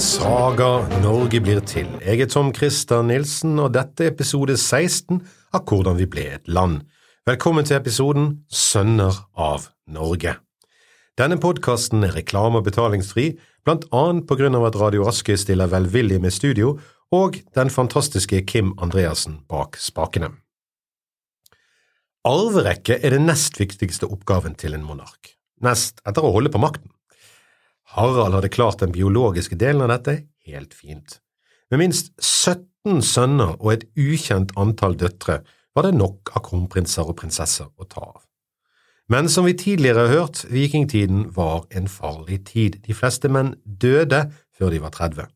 Saga Norge blir til. Jeg er Tom Christer Nilsen, og dette er episode 16 av Hvordan vi ble et land. Velkommen til episoden Sønner av Norge. Denne podkasten er reklame- og betalingsfri, blant annet på grunn av at Radio Aske stiller velvillig med studio, og den fantastiske Kim Andreassen bak spakene. Arverekke er den nest viktigste oppgaven til en monark, nest etter å holde på makten. Harald hadde klart den biologiske delen av dette helt fint. Med minst 17 sønner og et ukjent antall døtre var det nok av kronprinser og prinsesser å ta av. Men som vi tidligere har hørt, vikingtiden var en farlig tid. De fleste menn døde før de var 30,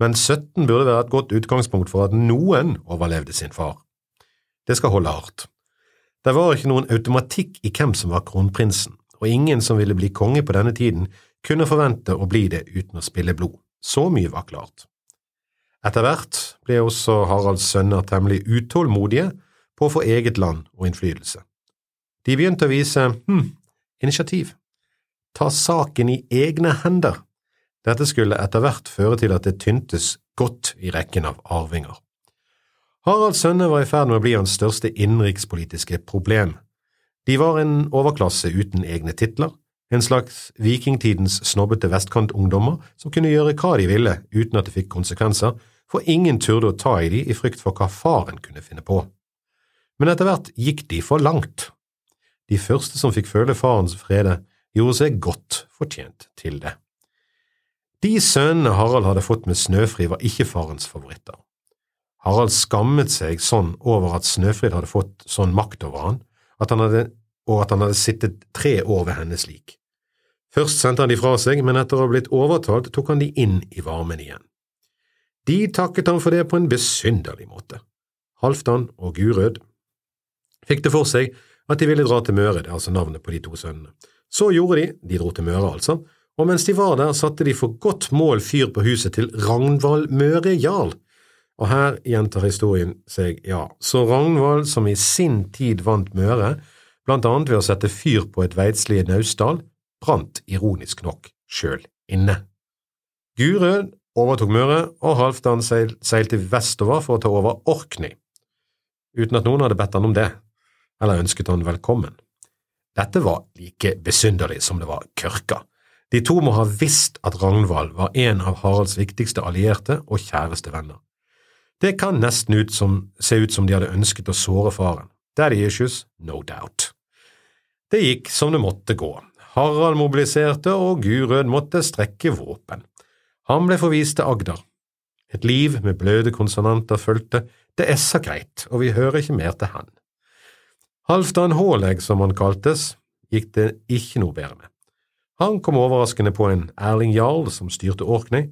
men 17 burde være et godt utgangspunkt for at noen overlevde sin far. Det skal holde hardt. Det var ikke noen automatikk i hvem som var kronprinsen, og ingen som ville bli konge på denne tiden, kunne forvente å bli det uten å spille blod. Så mye var klart. Etter hvert ble også Haralds sønner temmelig utålmodige på å få eget land og innflytelse. De begynte å vise hm, initiativ, ta saken i egne hender. Dette skulle etter hvert føre til at det tyntes godt i rekken av arvinger. Haralds sønner var i ferd med å bli hans største innenrikspolitiske problem. De var en overklasse uten egne titler, en slags vikingtidens snobbete vestkantungdommer som kunne gjøre hva de ville uten at det fikk konsekvenser, for ingen turde å ta i de i frykt for hva faren kunne finne på. Men etter hvert gikk de for langt. De første som fikk føle farens frede, gjorde seg godt fortjent til det. De sønnene Harald hadde fått med Snøfri, var ikke farens favoritter. Harald skammet seg sånn over at Snøfrid hadde fått sånn makt over han, at han hadde, og at han hadde sittet tre år ved hennes lik. Først sendte han de fra seg, men etter å ha blitt overtalt tok han de inn i varmen igjen. De takket han for det på en besynderlig måte. Halvdan og Gurød fikk det for seg at de ville dra til Møre, det er altså navnet på de to sønnene. Så gjorde de, de dro til Møre altså, og mens de var der satte de for godt mål fyr på huset til Ragnvald Møre Jarl, og her gjentar historien seg, ja, så Ragnvald, som i sin tid vant Møre, blant annet ved å sette fyr på et veidslig i Naustdal, brant ironisk nok sjøl inne. Gurød overtok Møre, og Halvdan seil, seilte vestover for å ta over Orkney, uten at noen hadde bedt han om det, eller ønsket han velkommen. Dette var like besynderlig som det var kørka. De to må ha visst at Ragnvald var en av Haralds viktigste allierte og kjæreste venner. Det kan nesten ut som, se ut som de hadde ønsket å såre faren. Daddy issues, no doubt. Det gikk som det måtte gå. Harald mobiliserte, og Gurød måtte strekke våpen. Han ble forvist til Agder. Et liv med bløde konsonanter fulgte, det er så greit, og vi hører ikke mer til han. Halvdan Håleg, som han kaltes, gikk det ikke noe bedre med. Han kom overraskende på en Erling Jarl som styrte Orkney,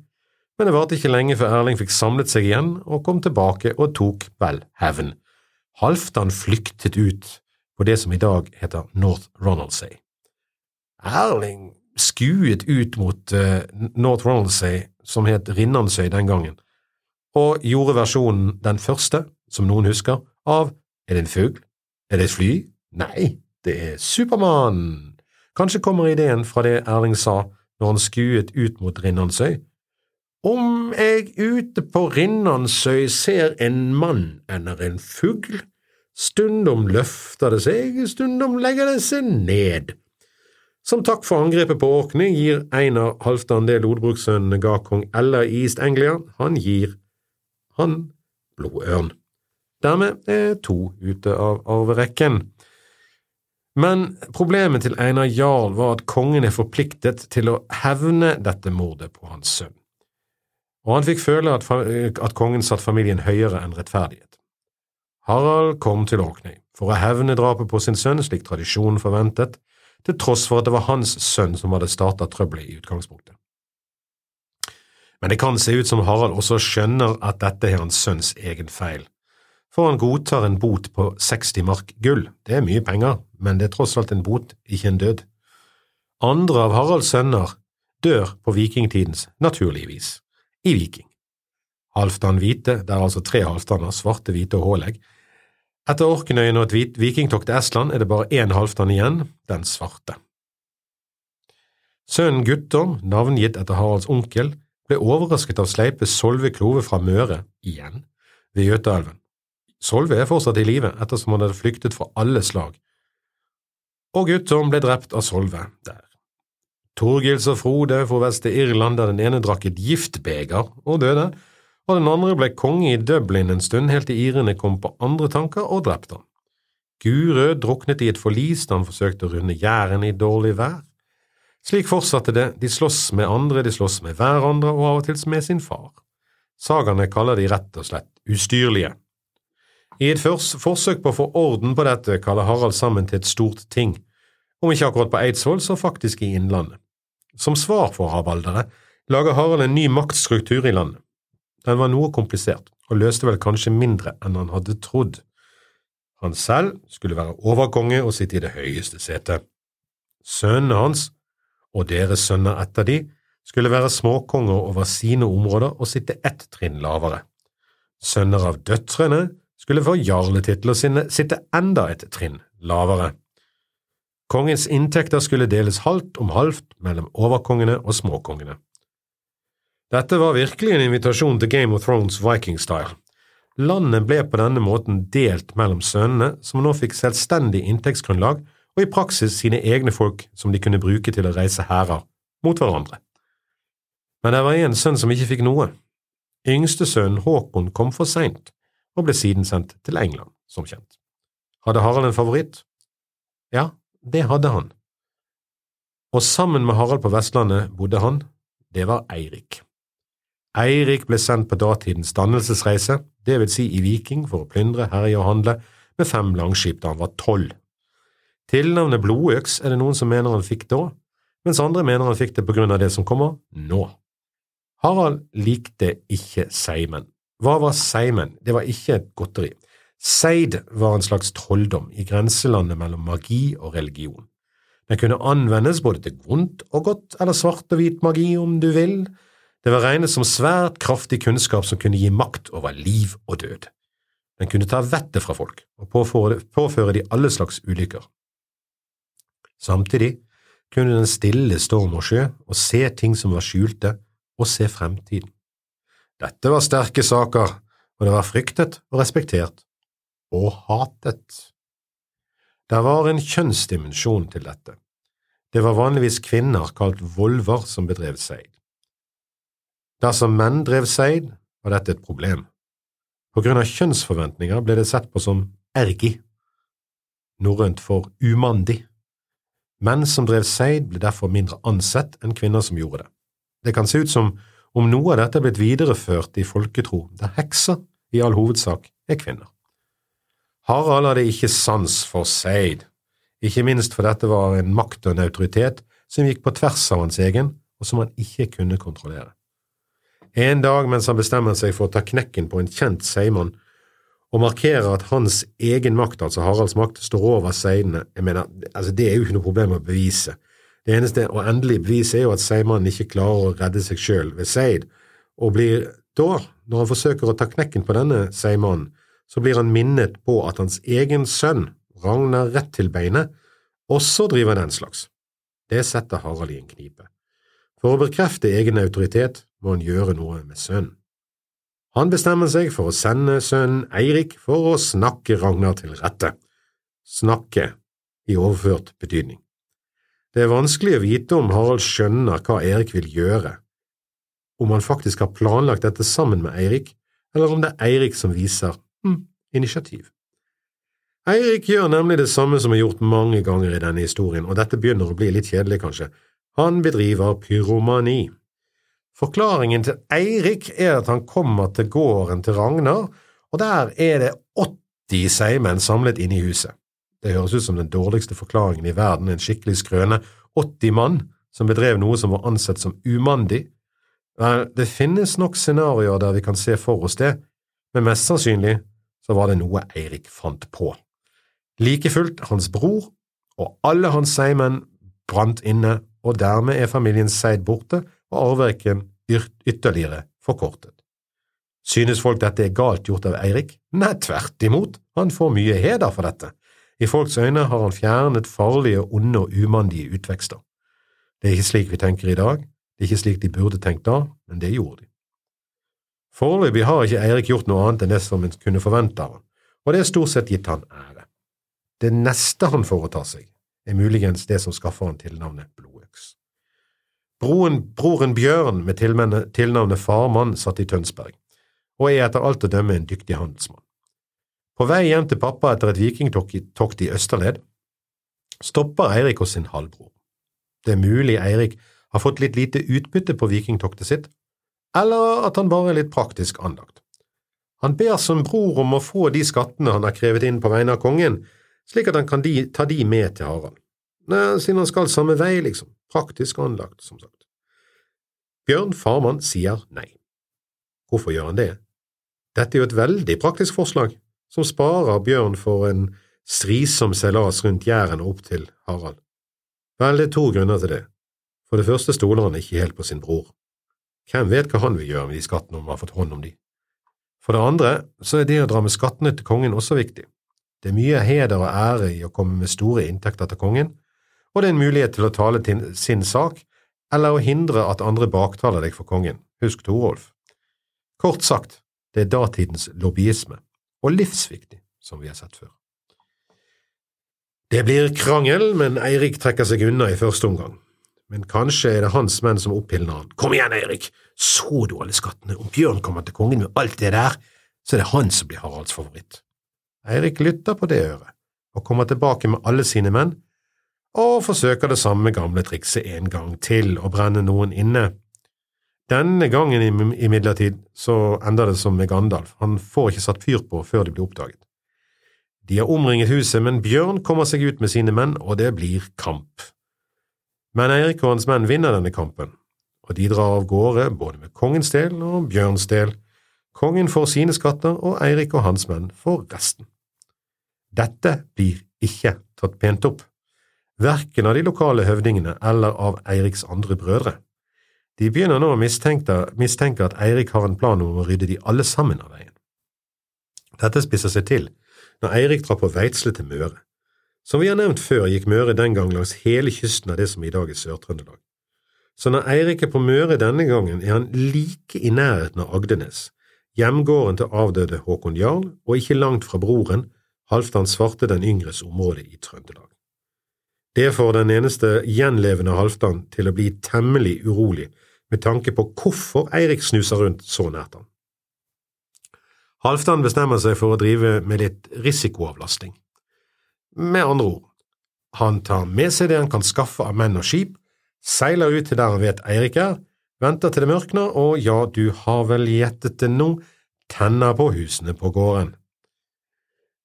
men det varte ikke lenge før Erling fikk samlet seg igjen og kom tilbake og tok vel hevn. Halvdan flyktet ut på det som i dag heter North Ronaldsay. Erling skuet ut mot uh, North Ronaldsay, som het Rinnansøy den gangen, og gjorde versjonen den første, som noen husker, av Er det en fugl? Er det et fly? Nei, det er Supermann! Kanskje kommer ideen fra det Erling sa når han skuet ut mot Rinnansøy, om jeg ute på Rinnansøy ser en mann eller en fugl, stundom løfter det seg, stundom legger det seg ned. Som takk for angrepet på Orkney gir Einar Halvdan det lodbrukssønnene ga kong Ella i East Anglia, han gir han blodørn. Dermed er to ute av arverekken. Men problemet til Einar Jarl var at kongen er forpliktet til å hevne dette mordet på hans sønn og han fikk føle at, at kongen satte familien høyere enn rettferdighet. Harald kom til Orkney for å hevne drapet på sin sønn slik tradisjonen forventet, til tross for at det var hans sønn som hadde startet trøbbelet i utgangspunktet. Men det kan se ut som Harald også skjønner at dette er hans sønns egen feil, for han godtar en bot på 60 mark gull. Det er mye penger, men det er tross alt en bot, ikke en død. Andre av Haralds sønner dør på vikingtidens naturlige vis i Viking. Halvdan hvite, det er altså tre halvdaner, svarte, hvite og Hålegg. Etter Orknøyen og et vikingtokt til Estland er det bare én halvdan igjen, den svarte. Sønnen Guttorm, navngitt etter Haralds onkel, ble overrasket av Sleipe Solve Klove fra Møre, igjen, ved Jøtaelven. Solve er fortsatt i live ettersom han hadde flyktet fra alle slag. Og Guttorm ble drept av Solve der. Torgils og Frode for vest til Irland der den ene drakk et giftbeger og døde, og den andre ble konge i Dublin en stund helt til irene kom på andre tanker og drepte han. Gurød druknet i et forlis da han forsøkte å runde Jæren i dårlig vær. Slik fortsatte det, de slåss med andre, de slåss med hverandre og av og til med sin far. Sagaene kaller de rett og slett ustyrlige. I et forsøk på å få orden på dette kaller Harald sammen til et stort ting, om ikke akkurat på Eidsvoll, så faktisk i Innlandet. Som svar for havaldere lager Harald en ny maktstruktur i landet. Den var noe komplisert, og løste vel kanskje mindre enn han hadde trodd. Han selv skulle være overkonge og sitte i det høyeste setet. Sønnene hans, og deres sønner etter de, skulle være småkonger over sine områder og sitte ett trinn lavere. Sønner av døtrene skulle få jarletitler sine sitte enda et trinn lavere. Kongens inntekter skulle deles halvt om halvt mellom overkongene og småkongene. Dette var virkelig en invitasjon til Game of Thrones Viking-style. Landet ble på denne måten delt mellom sønnene, som nå fikk selvstendig inntektsgrunnlag og i praksis sine egne folk som de kunne bruke til å reise hærer mot hverandre. Men det var en sønn som ikke fikk noe. Yngste sønnen Håkon kom for seint og ble siden sendt til England, som kjent. Hadde Harald en favoritt? Ja, det hadde han. Og sammen med Harald på Vestlandet bodde han, det var Eirik. Eirik ble sendt på datidens dannelsesreise, det vil si i Viking for å plyndre, herje og handle, med fem langskip da han var tolv. Tilnavnet Blodøks er det noen som mener han fikk da, mens andre mener han fikk det på grunn av det som kommer nå. Harald likte ikke seigmenn, hva var seigmenn? Det var ikke et godteri. Seid var en slags trolldom i grenselandet mellom magi og religion. Den kunne anvendes både til vondt og godt, eller svart og hvit magi om du vil. Det var regnet som svært kraftig kunnskap som kunne gi makt over liv og død. Den kunne ta vettet fra folk og påføre de alle slags ulykker. Samtidig kunne den stille storm og sjø og se ting som var skjulte, og se fremtiden. Dette var sterke saker, og det var fryktet og respektert, og hatet. Det var en kjønnsdimensjon til dette. Det var vanligvis kvinner, kalt volver, som bedrev seid. Dersom menn drev seid, var dette et problem. På grunn av kjønnsforventninger ble det sett på som ergi, norrønt for umandig. Menn som drev seid, ble derfor mindre ansett enn kvinner som gjorde det. Det kan se ut som om noe av dette er blitt videreført i folketro, der hekser i all hovedsak er kvinner. Harald hadde ikke sans for seid, ikke minst for dette var en makt og en autoritet som gikk på tvers av hans egen, og som han ikke kunne kontrollere. En dag mens han bestemmer seg for å ta knekken på en kjent seigmann, og markerer at hans egen makt, altså Haralds makt, står over seidene, jeg mener, altså det er jo ikke noe problem å bevise, det eneste og endelige beviset er jo at seigmannen ikke klarer å redde seg sjøl ved seid, og blir da, når han forsøker å ta knekken på denne seigmannen, så blir han minnet på at hans egen sønn, Ragnar rett til beinet, også driver den slags. Det setter Harald i en knipe. For å bekrefte egen autoritet må han gjøre noe med sønnen. Han bestemmer seg for å sende sønnen Eirik for å snakke Ragnar til rette. Snakke i overført betydning. Det er vanskelig å vite om Harald skjønner hva Erik vil gjøre, om han faktisk har planlagt dette sammen med Eirik, eller om det er Eirik som viser hm, initiativ. Eirik gjør nemlig det samme som er gjort mange ganger i denne historien, og dette begynner å bli litt kjedelig, kanskje. Han bedriver pyromani. Forklaringen til Eirik er at han kommer til gården til Ragnar, og der er det 80 seigmenn samlet inne i huset. Det høres ut som den dårligste forklaringen i verden, en skikkelig skrøne. 80 mann som bedrev noe som var ansett som umandig. Det finnes nok scenarioer der vi kan se for oss det, men mest sannsynlig så var det noe Eirik fant på. Like fullt, hans bror og alle hans seigmenn brant inne, og dermed er familien seid borte og arverekken ytterligere forkortet. Synes folk dette er galt gjort av Eirik? Nei, tvert imot, han får mye heder for dette. I folks øyne har han fjernet farlige, onde og umandige utvekster. Det er ikke slik vi tenker i dag, Det er ikke slik de burde tenkt da, men det gjorde de. Foreløpig har ikke Eirik gjort noe annet enn det som en kunne forvente av ham, og det er stort sett gitt han ære. Det neste han foretar seg, er muligens det som skaffer han tilnavnet Blodøks. Broren, broren Bjørn med tilnavnet Farmann satt i Tønsberg, og er etter alt å dømme en dyktig handelsmann. På vei hjem til pappa etter et vikingtokt i Østerled stopper Eirik hos sin halvbror. Det er mulig Eirik har fått litt lite utbytte på vikingtoktet sitt, eller at han bare er litt praktisk anlagt. Han ber som bror om å få de skattene han har krevet inn på vegne av kongen, slik at han kan de, ta de med til Harald. Nei, siden han skal samme vei, liksom, praktisk anlagt, som sagt. Bjørn Farmann sier nei. Hvorfor gjør han det? Dette er jo et veldig praktisk forslag, som sparer Bjørn for en strisom seilas rundt Jæren og opp til Harald. Vel, det er to grunner til det. For det første stoler han ikke helt på sin bror. Hvem vet hva han vil gjøre med de skattene om han har fått hånd om de? For det andre så er det å dra med skattene til kongen også viktig. Det er mye heder og ære i å komme med store inntekter til kongen, og det er en mulighet til å tale til sin sak, eller å hindre at andre baktaler deg for kongen. Husk Torolf. Kort sagt, det er datidens lobbyisme, og livsviktig, som vi har sett før. Det blir krangel, men Eirik trekker seg unna i første omgang men kanskje er det hans menn som oppildner han. Kom igjen, Eirik, så du alle skattene? Om Bjørn kommer til kongen med alt det der, så er det han som blir Haralds favoritt. Eirik lytter på det øret, og kommer tilbake med alle sine menn, og forsøker det samme gamle trikset en gang til, å brenne noen inne. Denne gangen imidlertid så ender det som med Gandalf, han får ikke satt fyr på før de blir oppdaget. De har omringet huset, men Bjørn kommer seg ut med sine menn, og det blir kamp. Men Eirik og hans menn vinner denne kampen, og de drar av gårde både med kongens del og Bjørns del. Kongen får sine skatter, og Eirik og hans menn får resten. Dette blir ikke tatt pent opp, verken av de lokale høvdingene eller av Eiriks andre brødre. De begynner nå å mistenke, mistenke at Eirik har en plan om å rydde de alle sammen av veien. Dette spisser seg til når Eirik drar på Veitsle til Møre. Som vi har nevnt før, gikk Møre den gang langs hele kysten av det som i dag er Sør-Trøndelag. Så når Eirik er på Møre denne gangen, er han like i nærheten av Agdenes, hjemgården til avdøde Håkon Jarl, og ikke langt fra broren, Halvdan Svarte den yngres område i Trøndelag. Det får den eneste gjenlevende Halvdan til å bli temmelig urolig med tanke på hvorfor Eirik snuser rundt så nært han. Halvdan bestemmer seg for å drive med litt risikoavlasting. Med andre ord, han tar med seg det han kan skaffe av menn og skip, seiler ut til der han vet Eirik er, venter til det mørkner, og ja, du har vel gjettet det nå, tenner på husene på gården.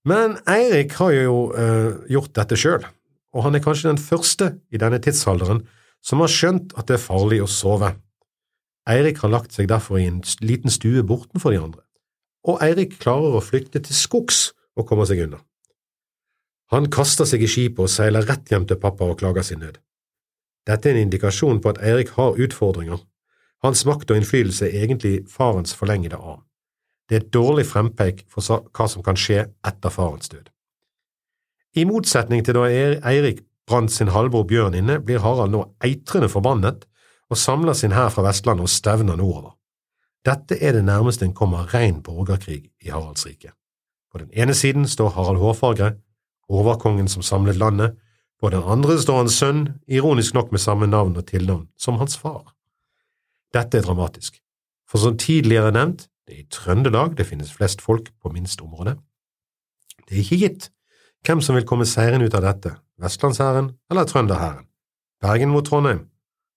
Men Eirik har jo øh, gjort dette sjøl, og han er kanskje den første i denne tidsalderen som har skjønt at det er farlig å sove. Eirik har lagt seg derfor i en liten stue bortenfor de andre, og Eirik klarer å flykte til skogs og komme seg unna. Han kaster seg i skipet og seiler rett hjem til pappa og klager sin nød. Dette er en indikasjon på at Eirik har utfordringer. Hans makt og innflytelse er egentlig farens forlengede arm. Det er et dårlig frempeik for hva som kan skje etter farens død. I motsetning til da Eirik brant sin halvbror Bjørn inne, blir Harald nå eitrende forbannet og samler sin hær fra Vestlandet og stevner nordover. Dette er det nærmeste en kommer rein borgerkrig i Haralds rike. På den ene siden står Harald Hårfagre, overkongen som samlet landet, på den andre står hans sønn, ironisk nok med samme navn og tilnavn som hans far. Dette er dramatisk, for som tidligere nevnt, det er i Trøndelag det finnes flest folk på minst område. Det er ikke gitt hvem som vil komme seirende ut av dette, vestlandshæren eller trønderhæren, Bergen mot Trondheim,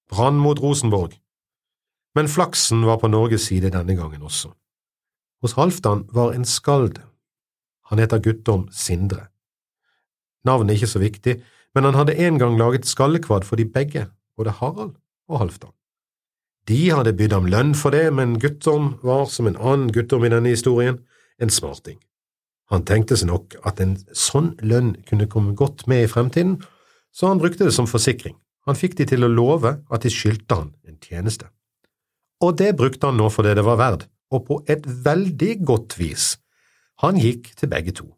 Brann mot Rosenborg. Men flaksen var på Norges side denne gangen også. Hos Halvdan var en skald. Han heter Guttorm Sindre. Navnet er ikke så viktig, men han hadde en gang laget skallekvad for de begge, både Harald og Halvdan. De hadde bydd ham lønn for det, men Guttorm var, som en annen Guttorm i denne historien, en smarting. Han tenkte seg nok at en sånn lønn kunne komme godt med i fremtiden, så han brukte det som forsikring. Han fikk de til å love at de skyldte han en tjeneste. Og det brukte han nå for det det var verd, og på et veldig godt vis. Han gikk til begge to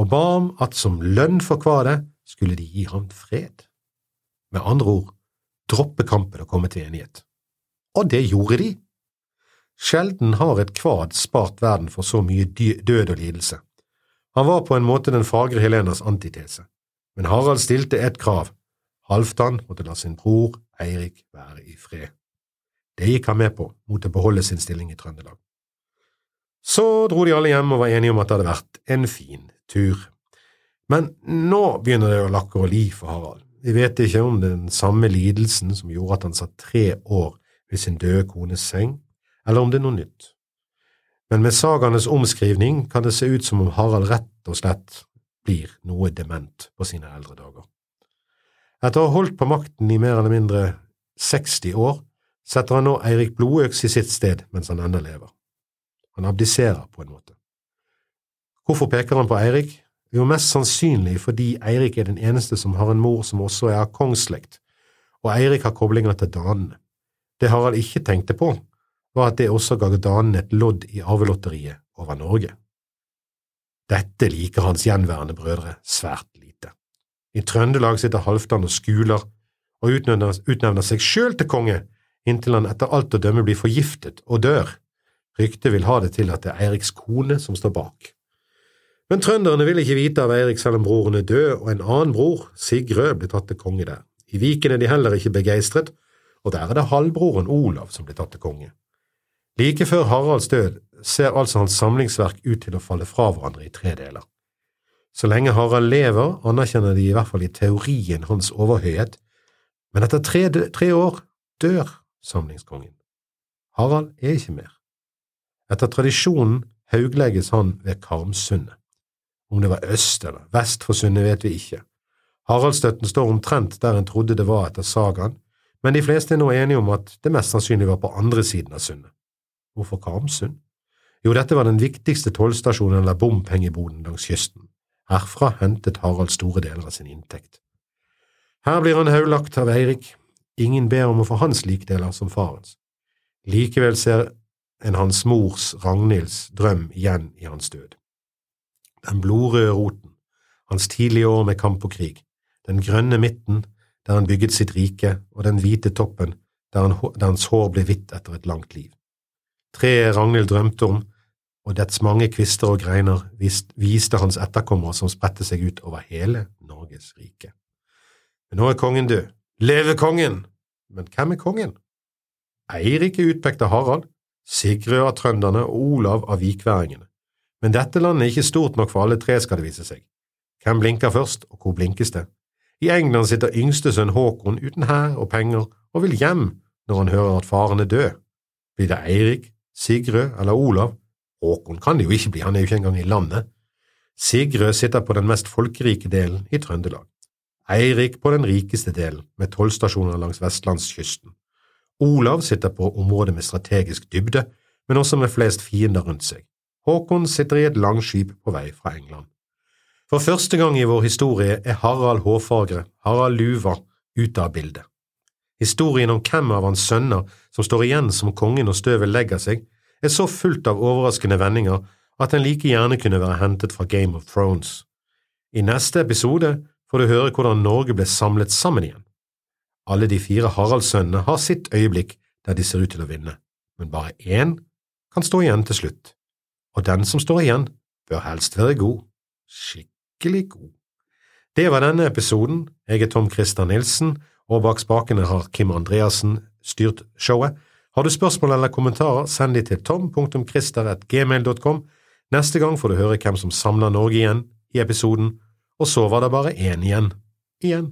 og ba om at som lønn for kvadet skulle de gi ham fred. Med andre ord, droppe kampen og komme til enighet. og det gjorde de. Sjelden har et kvad spart verden for så mye død og lidelse. Han var på en måte den fagre Helenas antitese, men Harald stilte et krav, Halvdan måtte la sin bror Eirik være i fred. Det gikk han med på, mot å beholde sin stilling i Trøndelag. Så dro de alle hjem og var enige om at det hadde vært en fin tur. Men nå begynner det å lakke og li for Harald. Vi vet ikke om den samme lidelsen som gjorde at han satt tre år ved sin døde kones seng, eller om det er noe nytt. Men med sagaenes omskrivning kan det se ut som om Harald rett og slett blir noe dement på sine eldre dager. Etter å ha holdt på makten i mer eller mindre 60 år, setter han nå Eirik Blodøks i sitt sted mens han ennå lever. Han abdiserer på en måte. Hvorfor peker han på Eirik? Jo, mest sannsynlig fordi Eirik er den eneste som har en mor som også er av kongsslekt, og Eirik har koblinger til danene. Det Harald ikke tenkte på, var at det også ga danen et lodd i arvelotteriet over Norge. Dette liker hans gjenværende brødre svært lite. I Trøndelag sitter Halvdan og skuler og utnevner, utnevner seg sjøl til konge, inntil han etter alt å dømme blir forgiftet og dør. Ryktet vil ha det til at det er Eiriks kone som står bak. Men trønderne vil ikke vite av Eirik selv om broren er død, og en annen bror, Sigrød, blir tatt til konge der. I Viken er de heller ikke begeistret, og der er det halvbroren Olav som blir tatt til konge. Like før Haralds død ser altså hans samlingsverk ut til å falle fra hverandre i tre deler. Så lenge Harald lever, anerkjenner de i hvert fall i teorien hans overhøyhet, men etter tre, tre år dør samlingskongen. Harald er ikke mer. Etter tradisjonen hauglegges han ved Karmsundet. Om det var øst eller vest for sundet, vet vi ikke. Haraldsstøtten står omtrent der en trodde det var etter sagaen, men de fleste er nå enige om at det mest sannsynlig var på andre siden av sundet. Hvorfor Karmsund? Jo, dette var den viktigste tollstasjonen eller bompengeboden langs kysten. Herfra hentet Harald store deler av sin inntekt. Her blir han haulagt av Eirik. Ingen ber om å få hans likdeler som farens. Likevel ser en hans mors, Ragnhilds, drøm igjen i hans død den blodrøde roten, hans tidlige år med kamp og krig, den grønne midten, der han bygget sitt rike, og den hvite toppen, der, han, der hans hår ble hvitt etter et langt liv. Treet Ragnhild drømte om, og dets mange kvister og greiner viste, hans etterkommere som spredte seg ut over hele Norges rike. Men nå er kongen død. Leve kongen! Men hvem er kongen? Eirik er utpekt av Harald, Sigrid av trønderne og Olav av vikværingene. Men dette landet er ikke stort nok for alle tre, skal det vise seg. Hvem blinker først, og hvor blinkes det? I England sitter yngste sønn Håkon uten hær og penger og vil hjem når han hører at faren er død. Blir det Eirik, Sigrød eller Olav? Håkon kan det jo ikke bli, han er jo ikke engang i landet. Sigrød sitter på den mest folkerike delen i Trøndelag. Eirik på den rikeste delen, med tollstasjoner langs vestlandskysten. Olav sitter på området med strategisk dybde, men også med flest fiender rundt seg. Håkon sitter i et langskip på vei fra England. For første gang i vår historie er Harald Hårfagre, Harald Luva, ute av bildet. Historien om hvem av hans sønner som står igjen som kongen når støvet legger seg, er så fullt av overraskende vendinger at den like gjerne kunne være hentet fra Game of Thrones. I neste episode får du høre hvordan Norge ble samlet sammen igjen. Alle de fire Haraldssønnene har sitt øyeblikk der de ser ut til å vinne, men bare én kan stå igjen til slutt og den som står igjen, bør helst være god, skikkelig god. Det var denne episoden. Jeg er Tom Christer Nilsen, og bak spakene har Kim Andreassen styrt showet. Har du spørsmål eller kommentarer, send de til tom.christer.gmail.com. Neste gang får du høre hvem som samler Norge igjen i episoden, og så var det bare én igjen. Igjen.